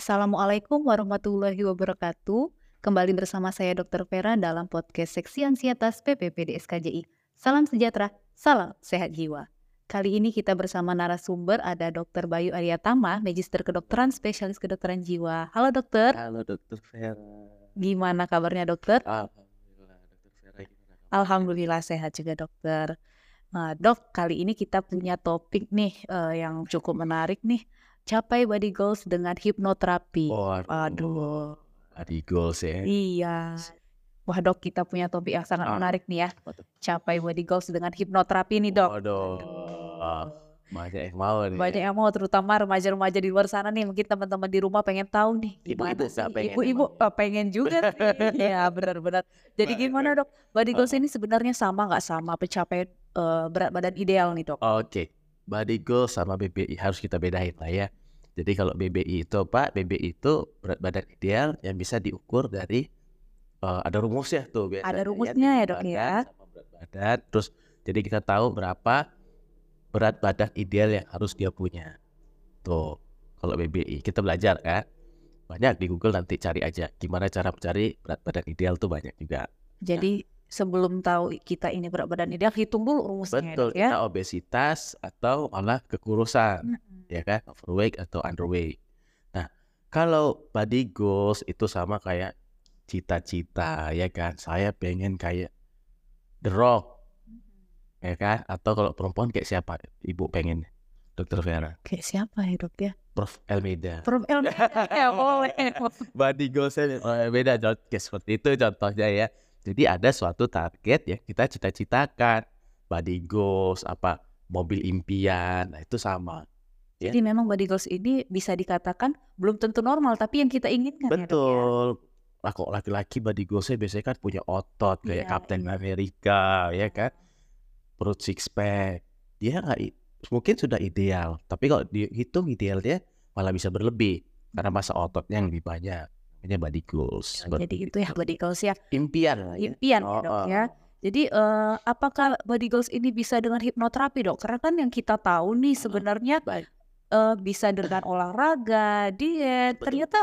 Assalamualaikum warahmatullahi wabarakatuh. Kembali bersama saya Dr. Vera dalam podcast Seksi Ansietas PPPD SKJI. Salam sejahtera, salam sehat jiwa. Kali ini kita bersama narasumber ada Dr. Bayu Aryatama, Magister Kedokteran Spesialis Kedokteran Jiwa. Halo dokter. Halo Dokter Vera. Gimana kabarnya dokter? Alhamdulillah Dokter Vera gimana? Alhamdulillah sehat juga dokter. Nah, dok, kali ini kita punya topik nih eh, yang cukup menarik nih. Capai body goals dengan hipnoterapi. Waduh, Aduh. Body goals ya. Iya. Wah dok, kita punya topik yang sangat Ah. menarik nih ya. Capai body goals dengan hipnoterapi nih dok. Waduh, banyak yang mau nih. Banyak yang mau, terutama remaja-remaja di luar sana nih. Mungkin teman-teman di rumah pengen tahu nih. Ibu-ibu pengen Ibu-ibu eh, pengen juga sih. ya benar-benar. Jadi Baik, gimana dok? Body goals Ah. ini sebenarnya sama nggak sama pencapaian eh, berat badan ideal nih dok? Oke, body goals sama BBI harus kita bedain lah ya. Jadi kalau BBI itu apa? BBI itu berat badan ideal yang bisa diukur dari eh, ada rumusnya tuh biasanya. Ada ya, rumusnya ya, tinggi Dok, ya. sama berat badan. Terus jadi kita tahu berapa berat badan ideal yang harus dia punya. Tuh, kalau BBI kita belajar kan. Banyak di Google nanti cari aja gimana cara mencari berat badan ideal tuh banyak juga. Jadi sebelum tahu kita ini berat badan ideal, hitung dulu rumusnya ya, Betul, ya. kita obesitas atau malah kekurusan. Mm-mm. ya kan overweight atau underweight. Nah, kalau body goals itu sama kayak cita-cita ya kan. Saya pengen kayak The Rock ya kan atau kalau perempuan kayak siapa? Ibu pengen Dokter Vera, Kayak siapa ya dok ya? Prof Elmeda. Prof Elmi ya boleh. Body goalsnya eh, beda contoh kayak seperti itu contohnya ya. Jadi ada suatu target yang kita cita-citakan. Body goals apa mobil impian, nah itu sama. Ya. Jadi memang body goals ini bisa dikatakan belum tentu normal, tapi yang kita inginkan ya ya. Betul. Lah kok laki-laki body goalsnya biasanya kan punya otot kayak Iya, Captain iya. America ya kan. Perut six pack. Dia nggak mungkin sudah ideal, tapi kalau dihitung idealnya malah bisa berlebih karena masa ototnya yang lebih banyak. Namanya body goals. Oh, Jadi itu ya body goals ya, impian ya. impian ya Oh, dok oh. ya. Jadi eh, apakah body goals ini bisa dengan hipnoterapi dok? Karena kan yang kita tahu nih sebenarnya Baik. eh, bisa dengan olahraga, diet. Betul. Ternyata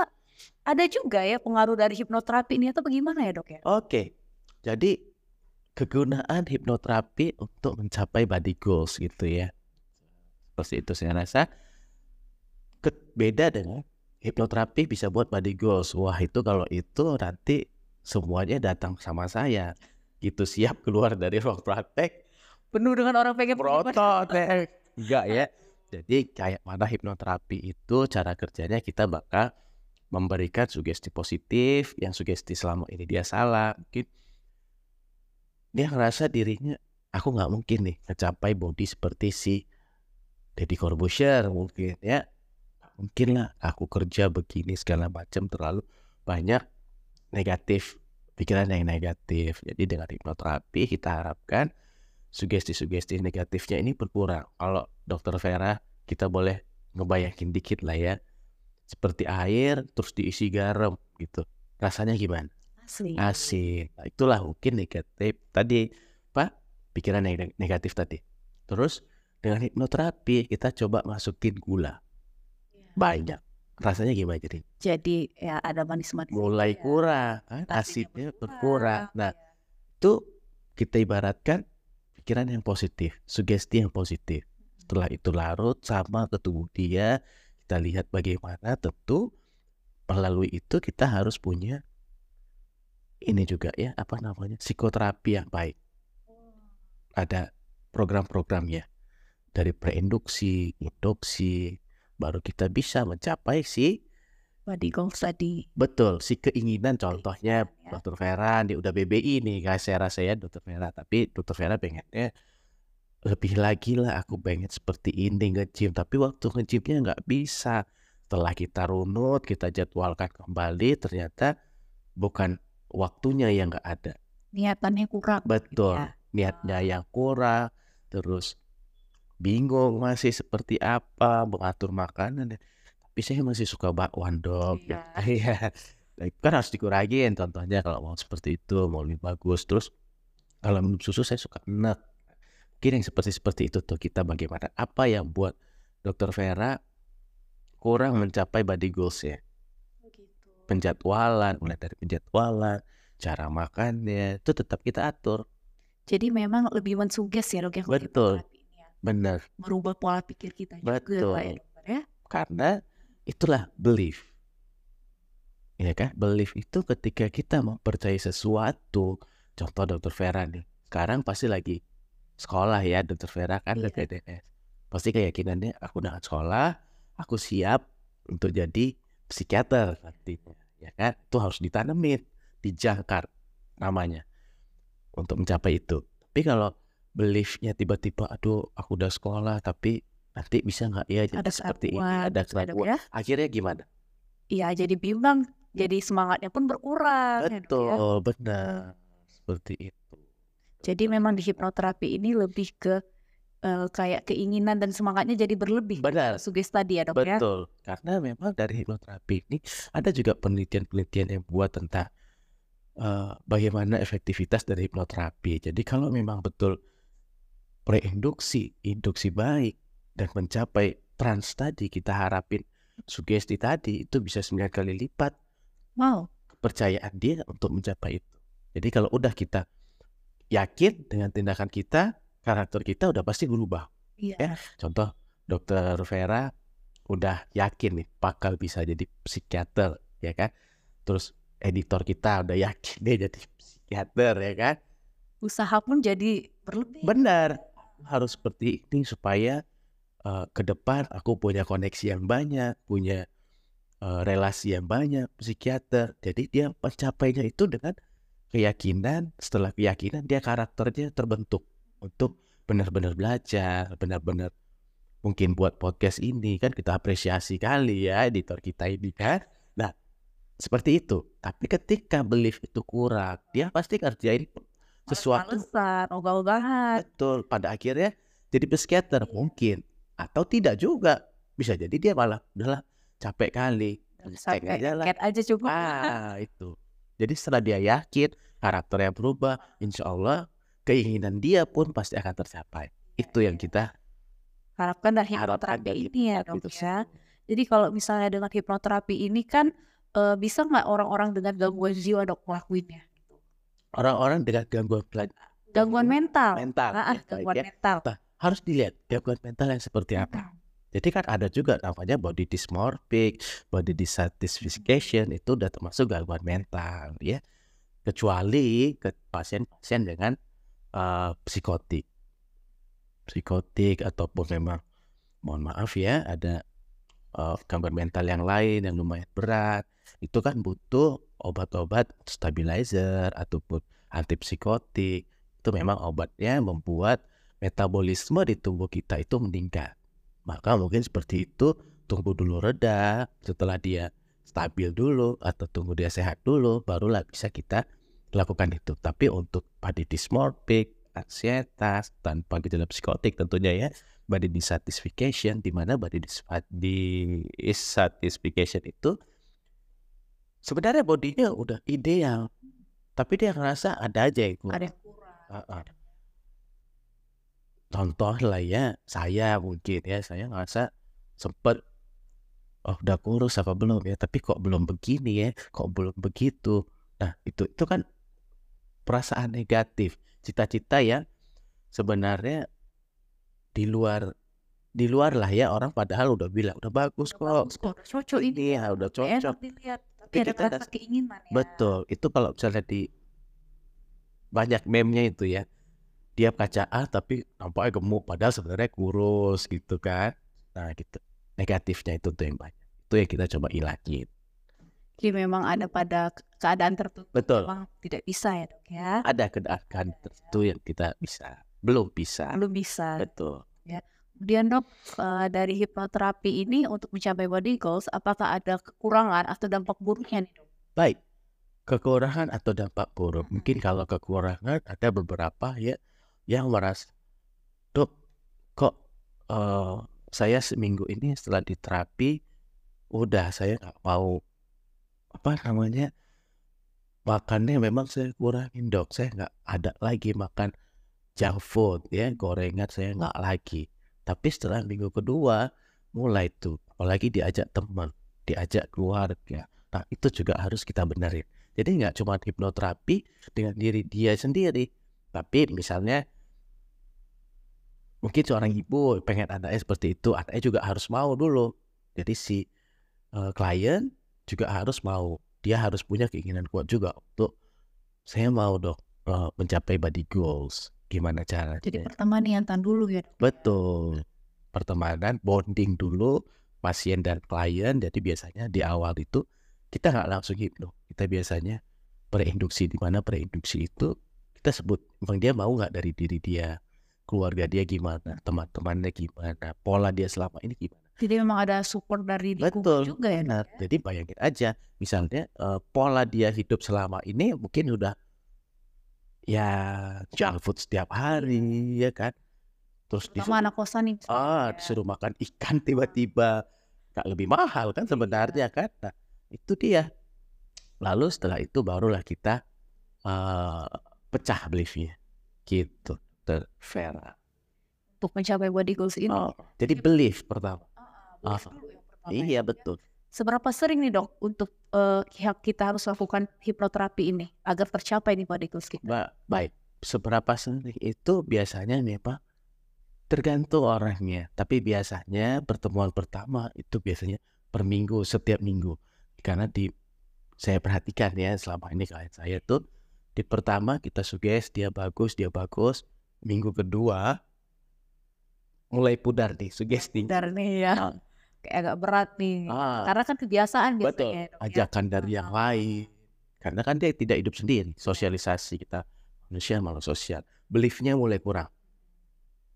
ada juga ya pengaruh dari hipnoterapi ini atau bagaimana ya dok ya? Oke. Jadi kegunaan hipnoterapi untuk mencapai body goals gitu ya. Seperti itu saya rasa beda dengan hipnoterapi bisa buat body goals. Wah, itu kalau itu nanti semuanya datang sama saya. Gitu siap keluar dari ruang praktek Penuh dengan orang pengen berotot eh. Enggak ya. Jadi kayak mana hipnoterapi itu cara kerjanya kita bakal memberikan sugesti positif yang sugesti selama ini dia salah mungkin dia ngerasa dirinya aku nggak mungkin nih mencapai body seperti si Deddy Corbuzier mungkin ya mungkin lah aku kerja begini segala macam terlalu banyak negatif pikiran yang negatif jadi dengan hipnoterapi kita harapkan sugesti-sugesti negatifnya ini berkurang. Kalau dokter Vera kita boleh ngebayangin dikit lah ya. Seperti air terus diisi garam gitu. Rasanya gimana? Asli. Asin. Nah, itulah mungkin negatif tadi Pak pikiran yang neg- negatif tadi. Terus dengan hipnoterapi kita coba masukin gula banyak. Rasanya gimana jadi? Jadi ya ada manis-manis. Mulai ya. kurang, kan? Asidnya berkurang. Nah, itu kita ibaratkan pikiran yang positif, sugesti yang positif. Setelah itu larut sama ke tubuh dia, kita lihat bagaimana tentu melalui itu kita harus punya ini juga ya apa namanya psikoterapi yang baik. Ada program-programnya dari preinduksi, induksi, baru kita bisa mencapai si body goals tadi. Betul, si keinginan contohnya ya. Dokter Vera di udah BBI nih guys saya rasa ya Dokter Vera tapi Dokter Vera pengennya lebih lagi lah aku pengen seperti ini nge-gym tapi waktu nge-gymnya nggak bisa setelah kita runut kita jadwalkan kembali ternyata bukan waktunya yang nggak ada Niatannya kurang. betul ya. niatnya yang kurang terus bingung masih seperti apa mengatur makanan tapi saya masih suka bakwan dok Iya. iya Nah, itu kan harus dikurangin contohnya kalau mau seperti itu mau lebih bagus terus kalau minum susu saya suka enak mungkin yang seperti seperti itu tuh kita bagaimana apa yang buat dokter Vera kurang mencapai body goals ya penjadwalan, mulai dari penjadwalan, cara makannya itu tetap kita atur. Jadi memang lebih mensuges ya dok ya Betul. Benar. Merubah pola pikir kita juga Betul. Pak ya dokter ya. Karena itulah belief. Ya kan? Belief itu ketika kita mempercayai sesuatu. Contoh dokter Vera nih. Sekarang pasti lagi sekolah ya dokter Vera kan Iya. PPDS. Pasti keyakinannya aku udah sekolah, aku siap untuk jadi psikiater nantinya. Ya kan? Itu harus ditanemin, dijangkar namanya untuk mencapai itu. Tapi kalau beliefnya tiba-tiba, aduh aku udah sekolah tapi nanti bisa nggak ya jadi Ada seperti ini, ada ya, keraguan. ya. Akhirnya gimana? Iya jadi bimbang, jadi semangatnya pun berkurang ya ya. Betul, benar. Seperti itu. Jadi memang di hipnoterapi ini lebih ke eh, kayak keinginan dan semangatnya jadi berlebih. Benar. Sugesti tadi ya dok ya. Betul. Karena memang dari hipnoterapi ini ada juga penelitian-penelitian yang buat tentang eh, bagaimana efektivitas dari hipnoterapi. Jadi kalau memang betul preinduksi, induksi baik dan mencapai trans tadi kita harapin sugesti tadi itu bisa 9 kali lipat Wow. kepercayaan dia untuk mencapai itu. Jadi kalau udah kita yakin dengan tindakan kita, karakter kita udah pasti berubah. Iya. Ya. Contoh dokter Vera udah yakin nih bakal bisa jadi psikiater ya kan. Terus editor kita udah yakin dia jadi psikiater ya kan. Usaha pun jadi berlebih. Benar. Harus seperti ini supaya eh, ke depan aku punya koneksi yang banyak, punya eh, relasi yang banyak psikiater. Jadi dia mencapainya itu dengan keyakinan, setelah keyakinan dia karakternya terbentuk untuk benar-benar belajar, benar-benar mungkin buat podcast ini kan kita apresiasi kali ya editor kita ini kan. Nah, seperti itu. Tapi ketika belief itu kurang, dia pasti ngerjain sesuatu Males-malesan, ogah-ogahan. betul pada akhirnya jadi psikiater mungkin atau tidak juga. Bisa jadi dia malah udahlah capek kali. Sampai aja lah. aja cukup. Ah, itu. Jadi setelah dia yakin karakternya berubah, insya Allah keinginan dia pun pasti akan tercapai. Itu yang kita Harapkan dari hipnoterapi ini ya dok itu ya. Jadi kalau misalnya dengan hipnoterapi ini kan eh, bisa nggak orang-orang dengan gangguan jiwa dok ngelakuinnya? Orang-orang dengan gangguan Gangguan mental. mental, Ah, ya, gangguan ya. mental. Nah, harus dilihat gangguan mental yang seperti apa. Jadi kan ada juga namanya body dysmorphic, body dissatisfaction itu udah termasuk gangguan mental ya. Kecuali ke pasien-pasien dengan eh, psikotik. Psikotik ataupun memang mohon maaf ya ada eh, gangguan mental yang lain yang lumayan berat. Itu kan butuh obat-obat stabilizer ataupun antipsikotik. Itu memang obatnya membuat metabolisme di tubuh kita itu meningkat. Maka mungkin seperti itu, tunggu dulu reda, setelah dia stabil dulu atau tunggu dia sehat dulu, barulah bisa kita lakukan itu. Tapi untuk body dysmorphic, ansietas, tanpa gejala psikotik tentunya ya, body dissatisfaction, di mana body dissatisfaction itu sebenarnya bodinya udah ideal, tapi dia ngerasa ada aja kurang. Ada kurang. Contoh lah ya, saya mungkin ya, saya ngerasa sempet oh udah kurus apa belum ya, tapi kok belum begini ya, kok belum begitu. Nah, itu itu kan perasaan negatif, cita-cita yang sebenarnya di luar di luar lah ya orang padahal udah bilang udah bagus Udah kok. bagus kok, udah cocok ini. Ya udah cocok. Dilihat. Tapi ada rasa keinginan ya. Betul, itu kalau misalnya di banyak meme-nya itu ya. Dia kaca A tapi nampaknya gemuk padahal sebenarnya kurus gitu kan. Nah, gitu. Negatifnya itu tuh yang banyak. Itu yang kita coba ilangin. Jadi memang ada pada ke- keadaan tertentu Betul. memang tidak bisa ya dok ya. Ada keadaan tertentu yang kita bisa, belum bisa. Belum bisa. Betul. Kemudian dok eh, dari hipnoterapi ini untuk mencapai body goals, apakah ada kekurangan atau dampak buruknya nih dok? Baik. Kekurangan atau dampak buruk. Mungkin kalau kekurangan ada beberapa ya yang merasa, "Dok, kok eh, saya seminggu ini setelah diterapi udah saya nggak mau apa namanya makannya memang saya kurangin dok saya nggak ada lagi makan junk food ya gorengan saya nggak lagi tapi setelah minggu kedua mulai tuh apalagi diajak teman diajak keluarga Nah, itu juga harus kita benerin. Jadi nggak cuma hipnoterapi dengan diri dia sendiri, tapi misalnya mungkin seorang ibu pengen anaknya seperti itu, anaknya juga harus mau dulu. Jadi si uh, klien juga harus mau, dia harus punya keinginan kuat juga untuk saya mau dok uh, mencapai body goals. Gimana caranya? Jadi pertama niatan dulu ya. Betul. Pertemanan, bonding dulu pasien dan klien. Jadi biasanya di awal itu kita nggak langsung hipno. Kita biasanya preinduksi di mana preinduksi itu kita sebut memang dia mau nggak dari diri dia, keluarga dia gimana, teman-temannya gimana, pola dia selama ini gimana. Jadi memang ada support dari Betul. juga ya. Nah, jadi bayangin aja, misalnya uh, pola dia hidup selama ini mungkin udah ya junk food setiap hari ya kan. Terus di anak kosan nih. Ah, ya. disuruh makan ikan tiba-tiba gak lebih mahal kan sebenarnya kan. Nah, itu dia. Lalu setelah itu barulah kita uh, pecah beliefnya. Gitu, Dr. Vera. Untuk mencapai body goals ini. Oh, jadi belief pertama. Ah, iya ya. betul. Seberapa sering nih dok untuk uh, kita harus lakukan hipnoterapi ini agar tercapai nih body goals kita? Ba baik, seberapa sering itu biasanya nih pak tergantung orangnya. Tapi biasanya pertemuan pertama itu biasanya per minggu, setiap minggu. Karena di saya perhatikan ya selama ini klien saya tuh di pertama kita suges dia bagus, dia bagus. Minggu kedua mulai pudar nih sugesti. Pudar nih ya. Nah, kayak agak berat nih. Ah, Karena kan kebiasaan biasanya. Betul. Ya. Ajakan ya. dari yang lain. Karena kan dia tidak hidup sendiri. Sosialisasi kita manusia malu sosial. Beliefnya mulai kurang.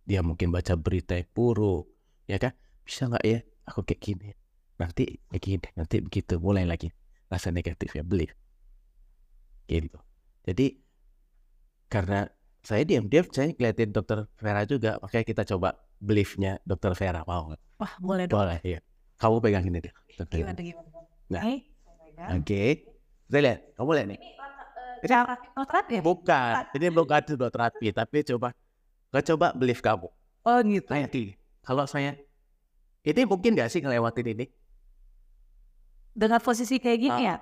Dia mungkin baca berita yang buruk, ya kan? Bisa nggak ya? Aku kayak gini. Nanti kayak gini, nanti begitu. Mulai lagi rasa negatifnya belief. Gitu. Jadi karena saya diam-diam saya ngeliatin dokter Vera juga, makanya kita coba beliefnya dokter Vera mau nggak? Wah boleh dong. Boleh, iya. Kamu pegang ini deh. Gimana gimana? Nah, oke. Okay. Saya lihat, kamu lihat nih. Ini cara hipnoterapi ya? Bukan, ini bukan hipnoterapi, tapi coba, nggak coba belief kamu. Oh gitu. Nah, kalau saya, ini mungkin nggak sih ngelewatin ini? Dengan posisi kayak gini ah. ya?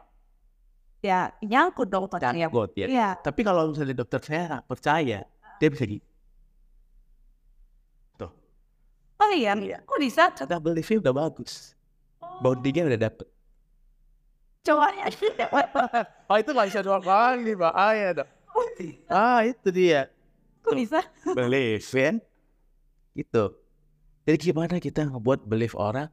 Ya nyangkut dong Nyangkut ya. Iya. Tapi kalau misalnya dokter saya percaya, dia bisa gitu. Oh iya, kok bisa? Double liftnya udah bagus. Oh. Bondingnya udah dapet. Cowoknya Oh itu gak bisa dua kali, bahaya dong. Ah itu dia. Kok bisa? Belief kan? Gitu. Jadi gimana kita ngebuat belief orang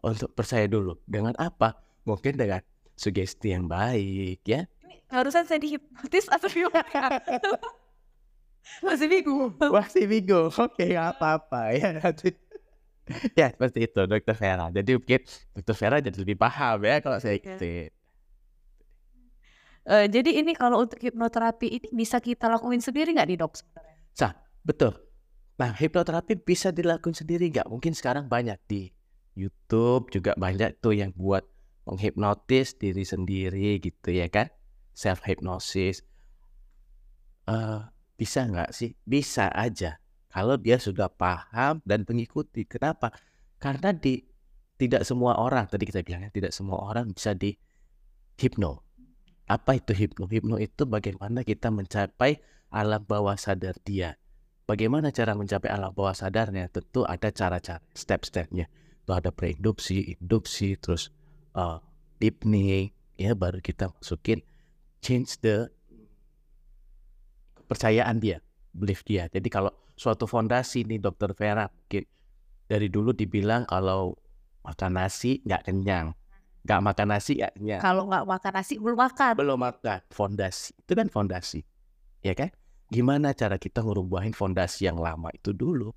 untuk percaya dulu. Dengan apa? Mungkin dengan sugesti yang baik ya. Ini harusnya saya dihipnotis atau gimana? Masih bingung. Masih bingung. Oke, nggak apa-apa ya. ya seperti itu dokter Vera. Jadi mungkin dokter Vera jadi lebih paham ya kalau saya ikutin. Uh, jadi ini kalau untuk hipnoterapi ini bisa kita lakuin sendiri nggak di dok sebenarnya? Sah, betul. Nah hipnoterapi bisa dilakuin sendiri nggak? Mungkin sekarang banyak di YouTube juga banyak tuh yang buat menghipnotis diri sendiri gitu ya kan? Self hypnosis. Uh, bisa nggak sih? Bisa aja. Kalau dia sudah paham dan mengikuti. Kenapa? Karena di tidak semua orang, tadi kita bilangnya tidak semua orang bisa di hipno. Apa itu hipno? Hipno itu bagaimana kita mencapai alam bawah sadar dia. Bagaimana cara mencapai alam bawah sadarnya? Tentu ada cara-cara, step-stepnya. Itu ada preinduksi, induksi, terus uh, deepening, ya baru kita masukin change the kepercayaan dia, belief dia. Jadi kalau suatu fondasi nih dokter Vera mungkin dari dulu dibilang kalau makan nasi nggak kenyang, nggak makan nasi nggak kenyang. Kalau nggak makan nasi belum makan. Belum makan. Fondasi itu kan fondasi, ya kan? Gimana cara kita ngerubahin fondasi yang lama itu dulu,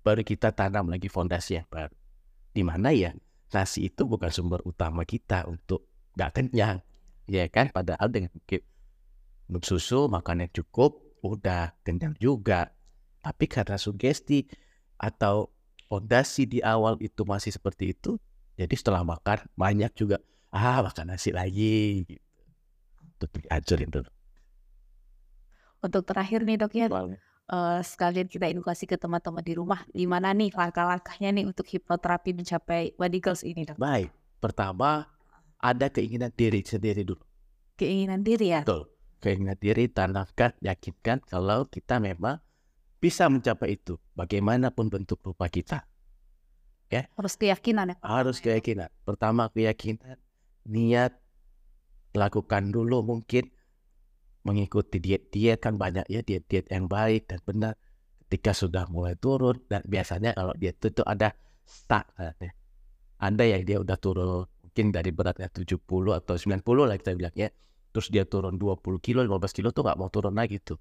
baru kita tanam lagi fondasi yang baru. Di mana ya nasi itu bukan sumber utama kita untuk nggak kenyang, ya kan? Padahal dengan minum susu makan yang cukup udah kenyang juga tapi karena sugesti atau fondasi di awal itu masih seperti itu jadi setelah makan banyak juga ah makan nasi lagi gitu untuk diajarin dulu untuk terakhir nih dok ya uh, sekalian kita edukasi ke teman-teman di rumah gimana nih langkah-langkahnya nih untuk hipnoterapi mencapai body goals ini dok baik pertama ada keinginan diri sendiri dulu. Keinginan diri ya? Betul. Keinginan diri, tanamkan, yakinkan kalau kita memang bisa mencapai itu. Bagaimanapun bentuk rupa kita. Ya. Harus keyakinan ya? Harus keyakinan. Pertama keyakinan, niat, lakukan dulu mungkin mengikuti diet-diet kan banyak ya diet-diet yang baik dan benar ketika sudah mulai turun dan biasanya kalau diet itu, itu ada stuck ada yang dia udah turun mungkin dari beratnya 70 atau 90 lah kita bilang ya terus dia turun 20 kilo 15 kilo tuh nggak mau turun lagi tuh.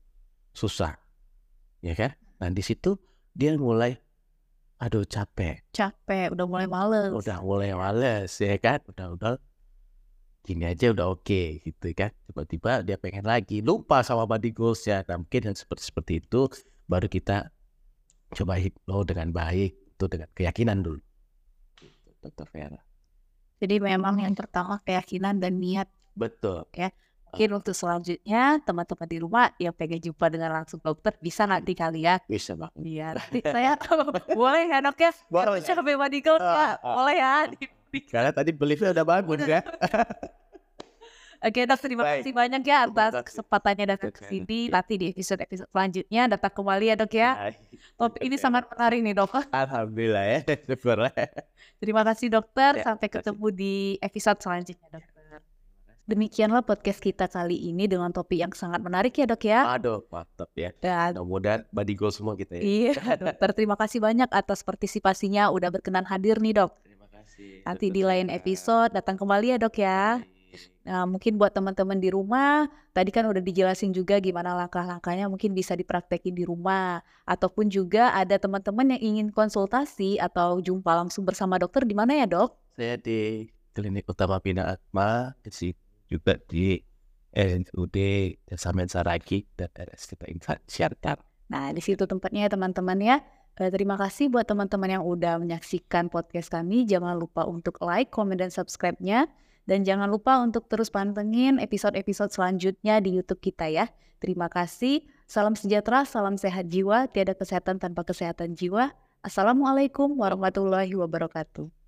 Susah ya kan? Nah di situ dia mulai aduh capek. Capek udah mulai males. Udah mulai males ya kan? Udah udah gini aja udah oke okay, gitu kan? Tiba-tiba dia pengen lagi lupa sama body goals ya nah, mungkin yang seperti seperti itu baru kita coba hipno dengan baik itu dengan keyakinan dulu. Dokter Vera. Jadi memang yang pertama keyakinan dan niat. Betul. Ya. Mungkin untuk selanjutnya teman-teman di rumah yang pengen jumpa dengan langsung dokter bisa nanti kali ya. Bisa bang. Iya. Nanti saya boleh ya dok ya. Boleh. Bisa ke medical ya. Boleh ya. Karena tadi beliefnya udah bagus ya. Oke dok, terima Baik. kasih banyak ya atas kesempatannya datang ke sini. Nanti di episode-episode selanjutnya datang kembali ya dok ya. Topik ini sangat menarik nih dok. Alhamdulillah ya, Terima kasih dokter. Ya, Sampai ketemu di episode selanjutnya dokter. Demikianlah podcast kita kali ini dengan topik yang sangat menarik ya dok ya. Aduh mantap ya. Dan mudah-mudahan body goal semua kita ya. Iya dokter, terima kasih banyak atas partisipasinya. Udah berkenan hadir nih dok. Terima kasih. Nanti di lain episode datang kembali ya dok ya. Nah, mungkin buat teman-teman di rumah, tadi kan udah dijelasin juga gimana langkah-langkahnya mungkin bisa dipraktekin di rumah. Ataupun juga ada teman-teman yang ingin konsultasi atau jumpa langsung bersama dokter di mana ya dok? Saya di Klinik Utama Bina Atma, di juga di RSUD Samen Saragi dan RSUD Insan Syarkar. Nah, di situ tempatnya ya teman-teman ya. Eh, terima kasih buat teman-teman yang udah menyaksikan podcast kami. Jangan lupa untuk like, comment, dan subscribe-nya. Dan jangan lupa untuk terus pantengin episode-episode selanjutnya di YouTube kita ya. Terima kasih. Salam sejahtera, salam sehat jiwa, tiada kesehatan tanpa kesehatan jiwa. Assalamualaikum warahmatullahi wabarakatuh.